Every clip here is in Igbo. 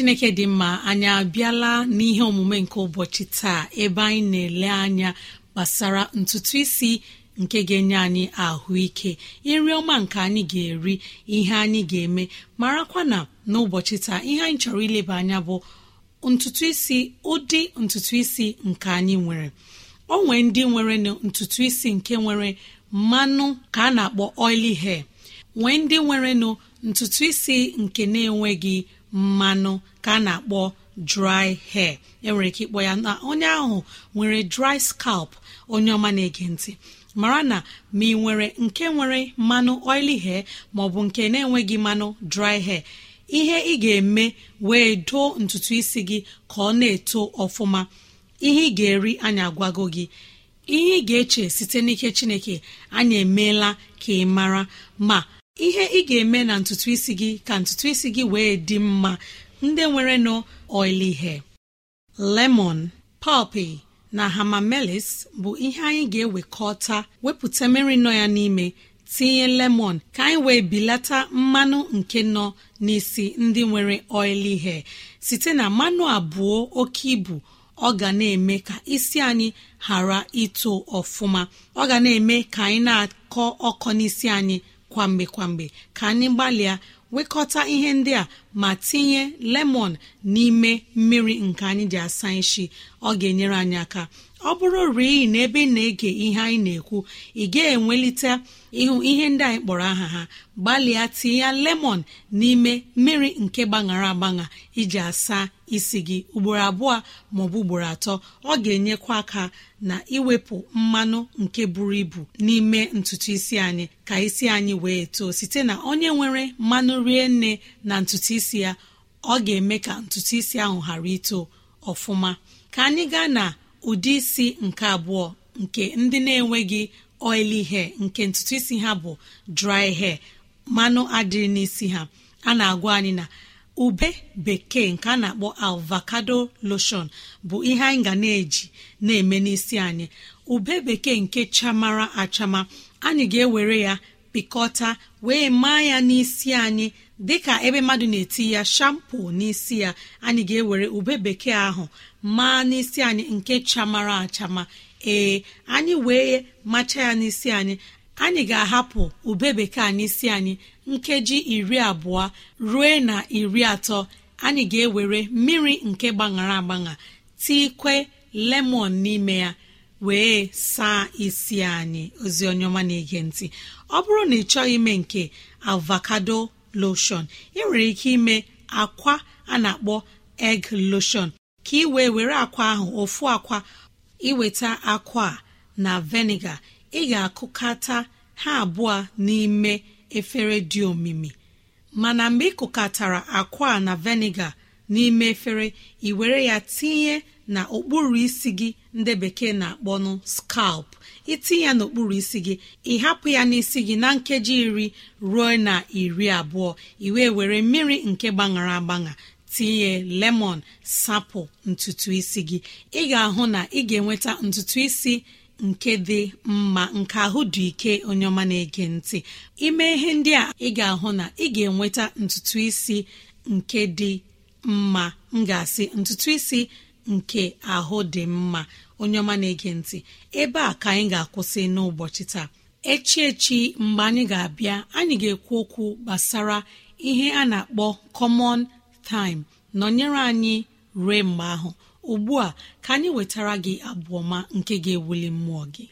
Chineke dị mma anyị abịala n'ihe omume nke ụbọchị taa ebe anyị na-ele anya gbasara ntutu isi nke ga-enye anyị ahụike. Nri ọma nke anyị ga-eri ihe anyị ga-eme marakwa na n'ụbọchị taa ihe anyị chọrọ ileba anya bụ ntutu isi ụdị ntutu isi nke anyị nwere. O nwee ndị nwere ntutu isi nke nwere mmanụ ka a na-akpọ oily hair. Nwee ndị nwere ntutu isi nke na-enweghị mmanụ ka a na-akpọ dry hair. Enwere ike ịkpọ ya na onye ahụ nwere dry scalp onye ọma na-ege ntị. Mara na ma ị nwere nke nwere mmanụ oily hair maọbụ nke na-enweghị mmanụ dry hair ihe ị ga-eme wee doo ntutu isi gị ka ọ na-eto ọfụma. Ihe ị ga-eri anyị agwago gị. Ihe ị ga-eche site n'ike chineke anyị emeela ka ị mara. Ma ihe ị ga-eme na ntutu isi gị ka ntutu isi gị wee dị mma. Ndị nwere nọ oily hair. Lemon pọpị na hamamelis bụ ihe anyị ga-ewekọta. Wepụta mmiri nọ ya n'ime tinye lemon ka anyị wee bilata mmanụ nke nọ n'isi ndị nwere oily hair. Site na mmanụ abụọ oke ibu ọ ga na-eme ka isi anyị ghara ito ọfụma. Ọ ga na-eme ka anyị na-akọ ọkọ n'isi anyị kwa mgbe kwa mgbe ka anyị gbalịa wekọta ihe ndị a ma tinye lemon n'ime mmiri nke anyị ji asa isi ọ ga-enyere anyị aka ọ bụrụ rii na ebe ị na-ege ihe anyị na-ekwu ị ga-enwelite ịhụ ihe ndị anyị kpọrọ aha ha. Gbalịa tinye lemon n'ime mmiri nke gbaṅara agbaṅa iji asa isi gị. Ugboro abụọ maọbụ ugboro atọ ọ ga-enyekwa aka na iwepụ mmanụ nke buru ibu n'ime ntutu isi anyị ka isi anyị wee too. Site na onye nwere mmanụ rie nne na ntutu isi ya ọ ga-eme ka ntutu isi ahụ ghara ito ọfụma. Ka anyị gaa na ụdị isi nke abụọ nke ndị na-enweghị oily hair nke ntutu isi ha bụ dry hair mmanụ adịrị n'isi ha. A na-agwa anyị na ube bekee nke a na-akpọ avocado lotion bụ ihe anyị ga na-eji na-eme n'isi anyị. Ube bekee nke chamara achama anyị ga-ewere ya pịkọta wee maa ya n'isi anyị. Dịka ebe mmadụ na-eti ya shampo n'isi ya anyị ga-ewere ube bekee ahụ maa n'isi anyị nke chamara achama. Ee anyị wee macha ya n'isi anyị. Anyị ga-ahapụ ube bekee n'isi anyị nkeji iri abụọ ruo na iri atọ. Anyị ga-ewere mmiri nke gbaṅara agbaṅa tikwe lemon n'ime ya wee saa isi anyị. Ozi ọma na-ege ntị. Ọ bụrụ na ị chọghị ime nke avocado lotion ị nwere ike ime akwa a na-akpọ egg lotion. Ka ị wee were akwa ahụ ofu akwa iweta akwa na vinegar ị ga-akụkata ha abụọ n'ime efere dị omimi. Mana mgbe ị kụkatara akwa na vinegar n'ime efere ị were ya tinye na okpuru isi gị ndị bekee na-akpọnụ scalp. Itinye ya n'okpuru isi gị ịhapụ ya n'isi gị na nkeji iri ruo na iri abụọ iwe were mmiri nke gbaṅara agbaṅa tinye lemon sapụ ntutu isi gị. Ị ga-ahụ na ị ga-enweta ntutu isi nke dị mma nke ahụ dị ike onye ọma na-ege ntị. Ime ihe ndị a ị ga-ahụ na ị ga-enweta ntutu isi nke dị mma. M ga-asị ntutu isi nke ahụ dị mma onye ọma na-ege ntị. Ebe a ka anyị ga-akwụsị n'ụbọchị taa. Echi echi mgbe anyị ga-abịa anyị ga-ekwu okwu gbasara ihe a na-akpọ common time nọnyere anyị ruo mgbe ahụ. Ugbu a ka anyị wetara gị abụọma nke ga-ewuli mmụọ gị.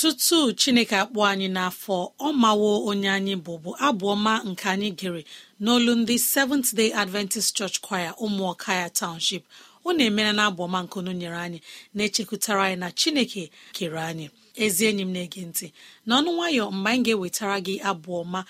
Tutu chineke akpọ anyị n'afọ ọ mawo onye anyị bụ bụ abụọma nke anyị gere n'olu ndị seventh day adventist church choir ụmụọka ya township. Unu emela na abụ ọma nkunu nyere anyị na-echekwutara anyị na chineke kere anyị. Ezi enyi m na-ege ntị n'ọnụ nwayọ mgbe anyị ga-ewetara gị abụ ọma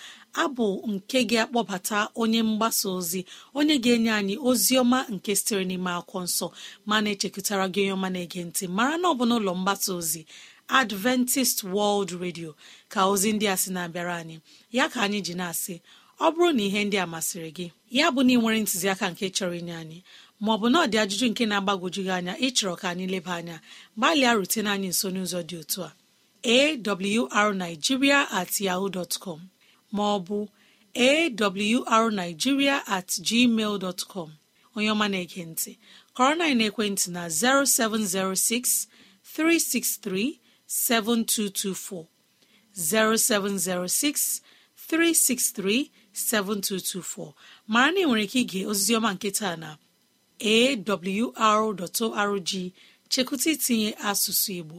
abụ nke ga-akpọbata onye mgbasa ozi onye ga-enye anyị ozi ọma nke sitere n'ime akwụkwọ nsọ ma na-echekwutara gị onye ọma na-ege ntị. Mara na ọ bụ n'ụlọ mgbasa ozi adventist world radio ka ozi ndị a sị na-abịara anyị. Ya ka anyị ji na-asị ọ bụrụ na ihe ndị a masịrị gị ya bụ na ị nwere ntụziaka nke chọrọ inye anyị maọbụ na ọ dị ajụjụ nke na-agbagwoju gị anya ịchọrọ ka anyị leba anya gbalịa rutene anyị nso n'ụzọ dị otu a. Awrnigeria at yahoo dot com maọbụ awrnigeria at gmail dot com. Onye ọma na-ege kọrọ na ekwentị na 0706 363 7224 0706 363 7224 mara na ị nwere ike ige oziziọma nke taa na awr.org chekwụta itinye asụsụ Igbo.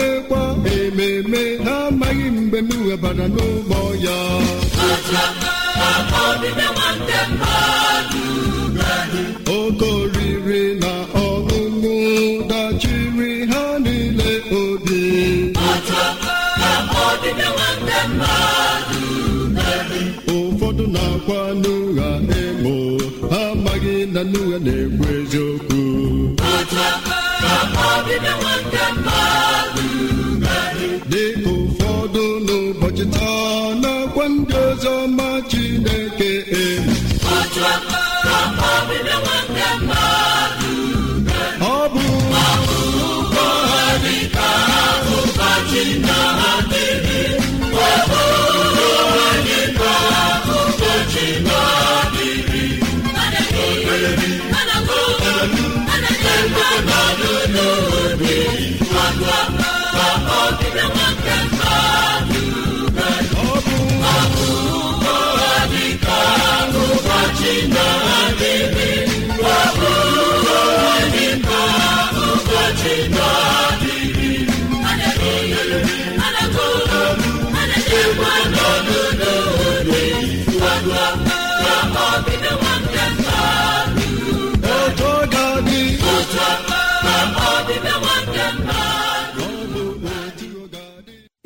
na-emekwa ememe. Ha amaghị mgbe m webara n'ụgbọ ya. Oke oriri na ọṅụṅụ dachiri ha niile obi. Ụfọdụ na-akwa n'ụgha emo. Ha amaghị na n'ụgha na-ekwu eziokwu. Ọzọ ma Chineke emo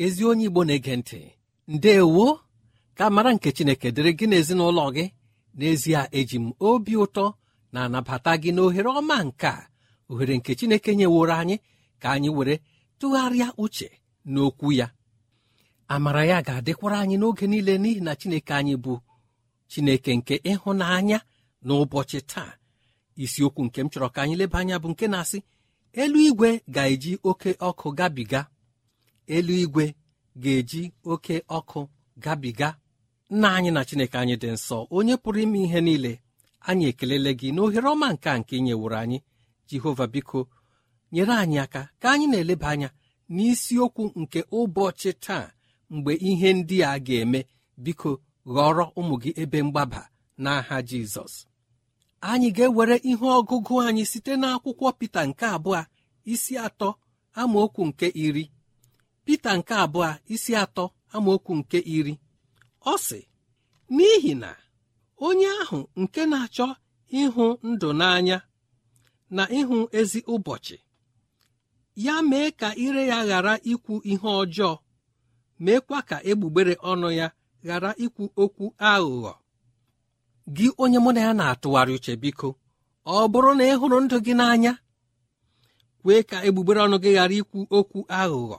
ezi onye igbo na-ege ntị ndeewo ka mara nke chineke dịrị gị na ezinụlọ gị. N'ezie eji m obi ụtọ na-anabata gị n'ohere ọma nke a. Ohere nke chineke nyeworo anyị ka anyị were tụgharịa uche n'okwu ya. Amara ya ga-adịkwara anyị n'oge niile n'ihi na chineke anyị bụ chineke nke ịhụnanya n'ụbọchị taa. Isiokwu nke m chọrọ ka anyị leba anya bụ nke na-asị eluigwe ga-eji oke ọkụ gabiga. Eluigwe ga-eji oke ọkụ gabiga. Nna anyị na chineke anyị dị nsọ onye pụrụ ime ihe niile anyị ekelele gị n'ohere ọma nke a nke inyeworo anyị. Jehova biko nyere anyị aka ka anyị na-eleba anya n'isiokwu nke ụbọchị taa mgbe ihe ndị a ga-eme. Biko ghọrọ ụmụ gị ebe mgbaba n'aha jizọs. Anyị ga-ewere ihe ọgụgụ anyị site n'akwụkwọ Pita nke abụọ isi atọ amaokwu nke iri. Pita nke abụọ isi atọ amaokwu nke iri. Ọ sị n'ihi na onye ahụ nke na-achọ ịhụ ndụ n'anya na ịhụ ezi ụbọchị ya mee ka ire ya ghara ikwu ihe ọjọọ meekwa ka egbugbere ọnụ ya ghara ikwu okwu aghụghọ. Gị onye mụ na ya na-atụgharị uche biko ọ bụrụ na ị hụrụ ndụ gị n'anya kwee ka egbugbere ọnụ gị ghara ikwu okwu aghụghọ.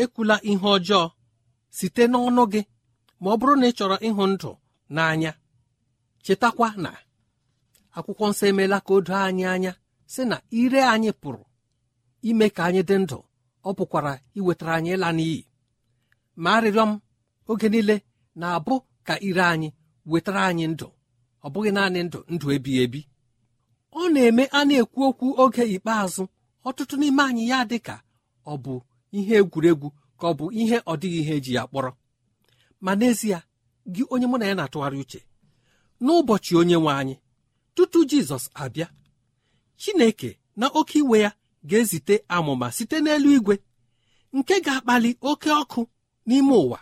Ekwula ihe ọjọọ site n'ọnụ gị. Ma ọ bụrụ na ị chọrọ ịhụ ndụ n'anya chetakwa na akwụkwọ nsọ emeela ka o doo anyị anya sị na ire anyị pụrụ ime ka anyị dị ndụ. Ọ pụkwara iwetara anyị ịla n'iyi. Ma arịrịọ m oge niile na-abụ ka ire anyị wetara anyị ndụ. Ọ bụghị naanị ndụ ndụ ebighị ebi. Ọ na-eme a na-ekwu okwu oge ikpeazụ. Ọtụtụ n'ime anyị ya dị ka ọ bụ ihe egwuregwu ka ọ bụ ihe ọ dịghị ihe eji ya kpọrọ. Ma n'ezie gị onye mụ na ya na-atụgharị uche n'ụbọchị onye nwe anyị tutu jizọs abịa chineke na oke iwe ya ga-ezite amụma site n'elu igwe nke ga-akpali oke ọkụ n'ime ụwa.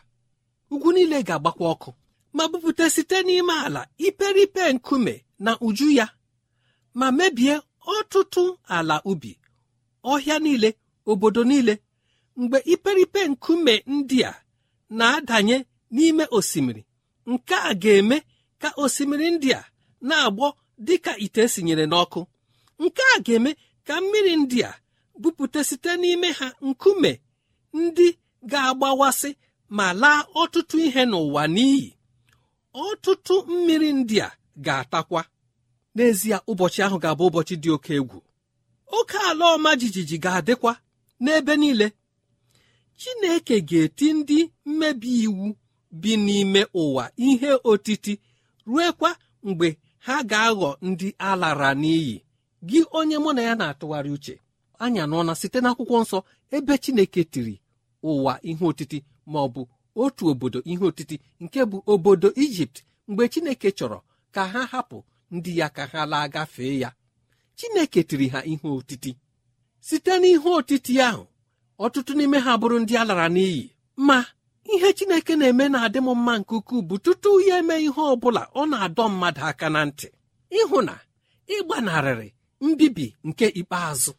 Ugwu niile ga-agbakwa ọkụ ma bupụta site n'ime ala iperipe nkume na uju ya ma mebie ọtụtụ ala ubi ọhịa niile obodo niile mgbe iperipe nkume ndị a na-adanye n'ime osimiri. Nke a ga-eme ka osimiri ndị a na-agbọ dịka ite esinyere n'ọkụ. Nke a ga-eme ka mmiri ndị a bupụta site n'ime ha nkume ndị ga-agbawasị ma laa ọtụtụ ihe n'ụwa n'iyi. Ọtụtụ mmiri ndị a ga-atakwa. N'ezie ụbọchị ahụ ga-abụ ụbọchị dị oke egwu. Oke ala ọma jijiji ga-adịkwa n'ebe niile. Chineke ga-eti ndị mmebi iwu bi n'ime ụwa ihe otiti ruekwa mgbe ha ga-aghọ ndị alara n'iyi. Gị onye mụ na ya na-atụgharị uche anya n'ọna site n'akwụkwọ nsọ ebe chineke tiri ụwa ihe otiti ma ọ bụ otu obodo ihe otiti nke bụ obodo ijipt mgbe chineke chọrọ ka ha hapụ ndị ya ka ha laa gafee ya. Chineke tiri ha ihe otiti. Site n'ihe otiti ahụ ọtụtụ n'ime ha bụrụ ndị a lara n'iyi ma ihe chineke na-eme na-adị m mma nke ukwuu bụ tutu ya eme ihe ọ bụla ọ na-adọ mmadụ aka na ntị. Ịhụ na ịgbanarịrị mbibi nke ikpeazụ.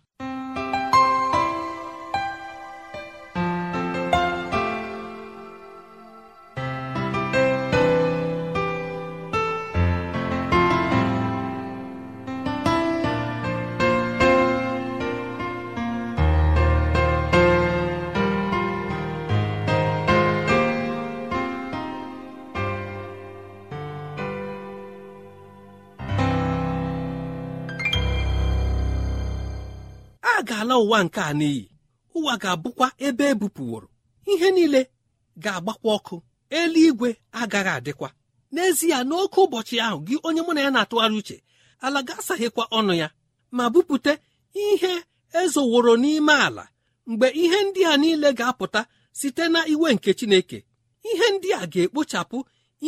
A ga-ala ụwa nke a n'iyi. Ụwa ga-abụkwa ebe ebupụworo ihe niile ga-agbakwa ọkụ. Eluigwe agaghị adịkwa. N'ezie n'oke ụbọchị ahụ gị onye mụ na ya na-atụgharị uche ala ga-asaghịkwa ọnụ ya ma bupụta ihe ezoworo n'ime ala mgbe ihe ndị a niile ga-apụta site na iwe nke Chineke. Ihe ndị a ga-ekpochapụ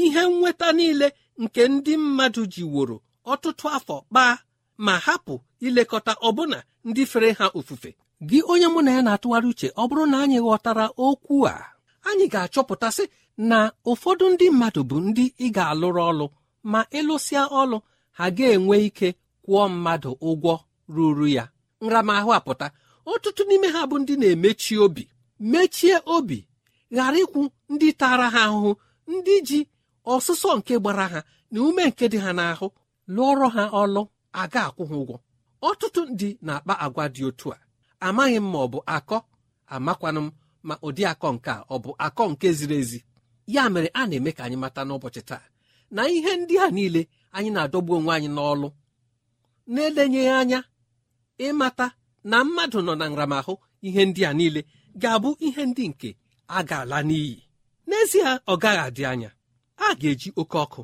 ihe nnweta niile nke ndị mmadụ ji woro ọtụtụ afọ kpaa ma hapụ ilekọta ọbụna ndị fere ha ofufe. Gị onye mụ na ya na-atụgharị uche ọ bụrụ na anyị ghọtara okwu a anyị ga-achọpụtasị na ụfọdụ ndị mmadụ bụ ndị ị ga-alụrụ ọlụ ma ịlụsịa ọlụ ha ga-enwe ike kwụọ mmadụ ụgwọ ruru ya. Nramahụ apụta ọtụtụ n'ime ha bụ ndị na-emechi obi. Mechie obi ghara ịkwụ ndị tara ha ahụhụ ndị ji ọsụsọ nke gbara ha na ume nke dị ha n'ahụ lụọrọ ha ọlụ aga akwụ ha ụgwọ. Ọtụtụ ndị na-akpa agwa dị otu a. Amaghị m ma ọ bụ akọ amakwanụ m ma ụdị akọ nke a ọ bụ akọ nke ziri ezi. Ya mere a na-eme ka anyị mata n'ụbọchị taa na ihe ndị a niile anyị na-adọgbu onwe anyị n'ọlụ. Na-elenyeghị anya ịmata na mmadụ nọ na nramahụ ihe ndị a niile ga-abụ ihe ndị nke a ga-ala n'iyi. N'ezie ọ gaghị adị anya. A ga-eji oke ọkụ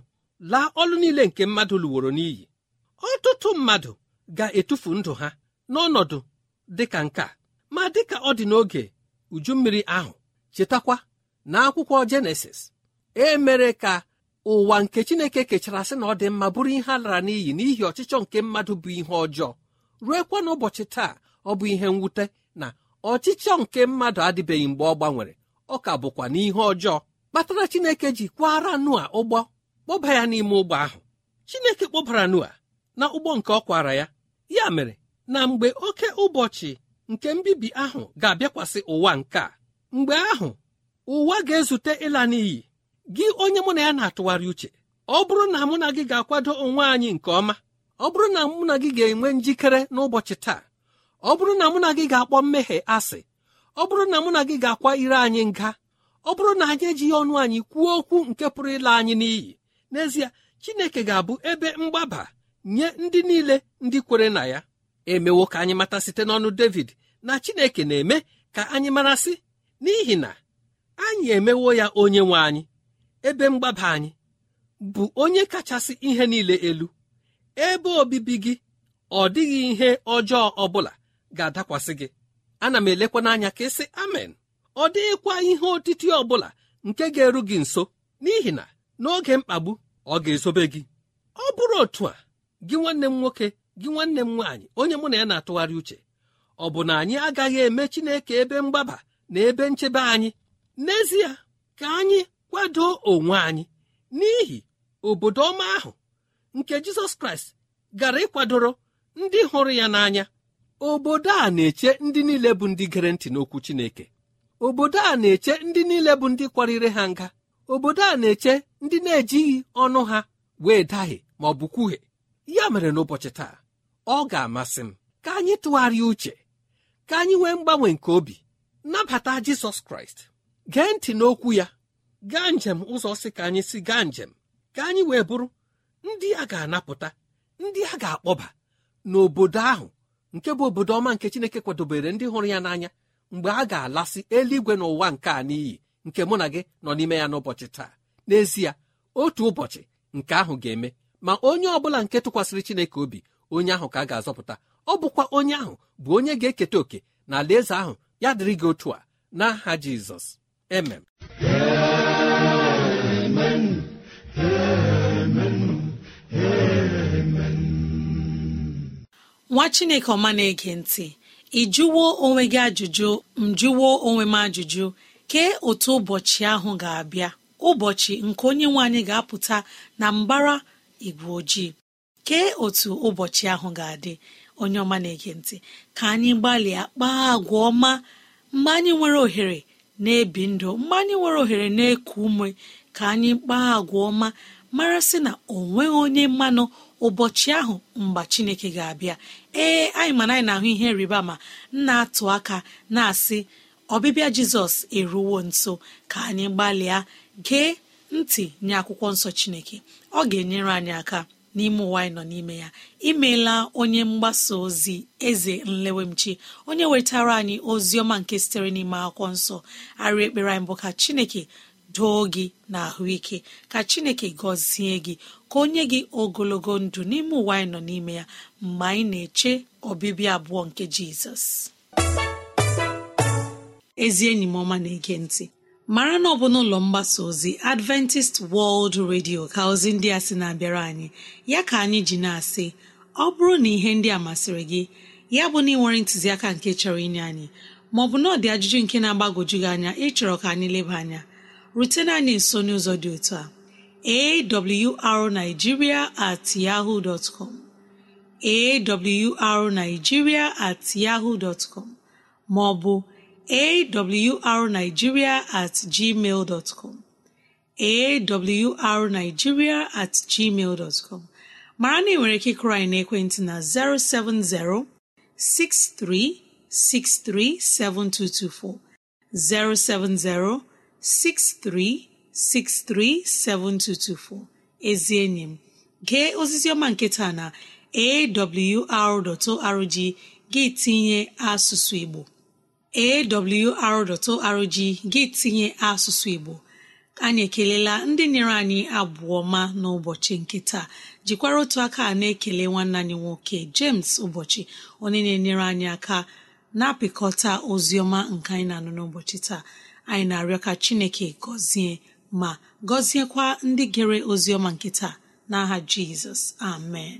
laa ọlụ niile nke mmadụ lụworo n'iyi. Ọtụtụ mmadụ ga-etufu ndụ ha n'ọnọdụ dịka nke a. Ma dịka ọ dị n'oge uju mmiri ahụ chetakwa na akwụkwọ jenesis e mere ka ụwa nke chineke kechara sị na ọ dị mma bụrụ ihe a lara n'iyi n'ihi ọchịchọ nke mmadụ bụ ihe ọjọọ. Ruekwa n'ụbọchị taa ọ bụ ihe mwute na ọchịchọ nke mmadụ adịbeghị mgbe ọ gbanwere. Ọ ka bụkwa n'ihe ọjọọ kpatara chineke ji kwara nua ụgbọ kpọba ya n'ime ụgbọ ahụ. Chineke kpọbara nua na ụgbọ nke ọ kwara ya. Ya mere na mgbe oke ụbọchị nke mbibi ahụ ga-abịakwasị ụwa nke a mgbe ahụ ụwa ga-ezute ịla n'iyi. Gị onye mụ na ya na-atụgharị uche ọ bụrụ na mụ na gị ga-akwado onwe anyị nke ọma ọ bụrụ na mụ na gị ga-enwe njikere n'ụbọchị taa ọ bụrụ na mụ na gị ga-akpọ mmehie asị ọ bụrụ na mụ na gị ga-akwa ire anyị nga ọ bụrụ na anyị ejighị ọnụ anyị kwuo okwu nke pụrụ ịla anyị n'iyi. N'ezie Chineke ga-abụ ebe mgbaba nye ndị niile ndị kwere na ya. Emewo ka anyị mata site n'ọnụ David na Chineke na-eme ka anyị marasị n'ihi na anyị emewo ya onye nwe anyị ebe mgbaba anyị bụ onye kachasị ihe niile elu. Ebe obibi gị ọ dịghị ihe ọjọọ ọbụla ga-adakwasị gị. Ana m elekwa n'anya ka ịsị amen. Ọ dịghịkwa ihe otiti ọbụla nke ga-eru gị nso n'ihi na n'oge mkpagbu ọ ga-ezobe gị. Ọ bụrụ otu a gị nwanne m nwoke gị nwanne m nwaanyị onye mụ na ya na-atụgharị uche ọ bụ na anyị agaghị eme Chineke ebe mgbaba na ebe nchebe anyị? N'ezie ka anyị kwado onwe anyị n'ihi obodo ọma ahụ nke Jizọs Kraịst gara ịkwadoro ndị hụrụ ya n'anya. Obodo a na-eche ndị niile bụ ndị gere ntị n'okwu Chineke. Obodo a na-eche ndị niile bụ ndị kwarịrị ha nga. Obodo a na-eche ndị na-ejighị ọnụ ha wee dahie ma ọ bụ kwuhie. Ya mere n'ụbọchị taa ọ ga-amasị m ka anyị tụgharịa uche ka anyị nwee mgbanwe nke obi nabata Jizọs Kraịst. Gee ntị n'okwu ya gaa njem ụzọ si ka anyị si gaa njem ka anyị wee bụrụ ndị a ga-anapụta ndị a ga-akpọba n'obodo ahụ nke bụ obodo ọma nke Chineke kwadobere ndị hụrụ ya n'anya mgbe a ga-alasị eluigwe n'ụwa nke a n'iyi nke mụ na gị nọ n'ime ya n'ụbọchị taa. N'ezie otu ụbọchị nke ahụ ga-eme. Ma onye ọ bụla nke tụkwasịrị Chineke obi onye ahụ ka a ga-azọpụta. Ọ bụkwa onye ahụ bụ onye ga-eketa oke na alaeze ahụ. Ya dịrị gị otu a n'aha Jizọs. Emem nwa chineke ọma na-ege ntị ị jụwo onwe gị ajụjụ m jụwo onwe m ajụjụ kee otu ụbọchị ahụ ga-abịa. Ụbọchị nke onye nwe anyị ga-apụta na mbara igwe ojii. Kee otu ụbọchị ahụ ga-adị? Onye ọma na-ege ntị. Ka anyị gbalịa kpaa agwa ọma. Mgbe anyị nwere ohere na-ebi ndụ mgbe anyị nwere ohere na-eku ume ka anyị kpaa agwa ọma. Mara sị na o nweghị onye mmanụ ụbọchị ahụ mgbe chineke ga-abịa. Ee anyị mana anyị na-ahụ ihe rịba ma na-atụ aka na-asị ọbịbịa jizọs eruwo nso. Ka anyị gbalịa gee ntị nye akwụkwọ nsọ chineke. Ọ ga-enyere anyị aka n'ime ụwa anyị nọ n'ime ya. Imeela onye mgbasa ozi eze nlewemchi onye wetara anyị ozi ọma nke sitere n'ime akwụkwọ nsọ. Arị ekpere anyị bụ ka chineke doo gị na ahụike ka chineke gọzie gị ka onye gị ogologo ndụ n'ime ụwa anyị nọ n'ime ya. Mgbe anyị na-eche ọbịbịa abụọ nke jizọs. Ezi enyi m ọma na-ege ntị. Mara na ọ bụ n'ụlọ mgbasa ozi adventist world radio ka ozi ndị a sị na-abịara anyị. Ya ka anyị ji na-asị ọ bụrụ na ihe ndị a masịrị gị ya bụ na ị nwere ntụziaka nke chọrọ inye anyị maọbụ na ọ ajụjụ nke na-agbagwoju gị anya ịchọrọ ka anyị leba anya rutena anyị nso n'ụzọ dị otu a awrnigeria at yahoo dot com awrnigeria at yahoo dot com maọbụ awrnigeria at gmail dot com. Awrnigeria at gmail dot com. Mara na ị nwere ike ịkụrụ anyị n'ekwentị na 070 6363 7224 070 6363 7224 ezi enyi m gee ozizi ọma nke taa na awr.org gị tinye asụsụ Igbo. awr.org gị tinye asụsụ Igbo. Anyị ekelela ndị nyere anyị abụọ ma n'ụbọchị nke taa. Jikwara otu aka na-ekele nwanne anyị nwoke James ụbọchị onye na-enyere anyị aka na-apịkọta ozi ọma nke anyị na-anụ n'ụbọchị taa. Anyị na-arịọ ka Chineke gọzie ma gọziekwa ndị gere ozi ọma nke taa. N'aha Jizọs amen.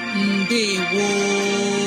gboo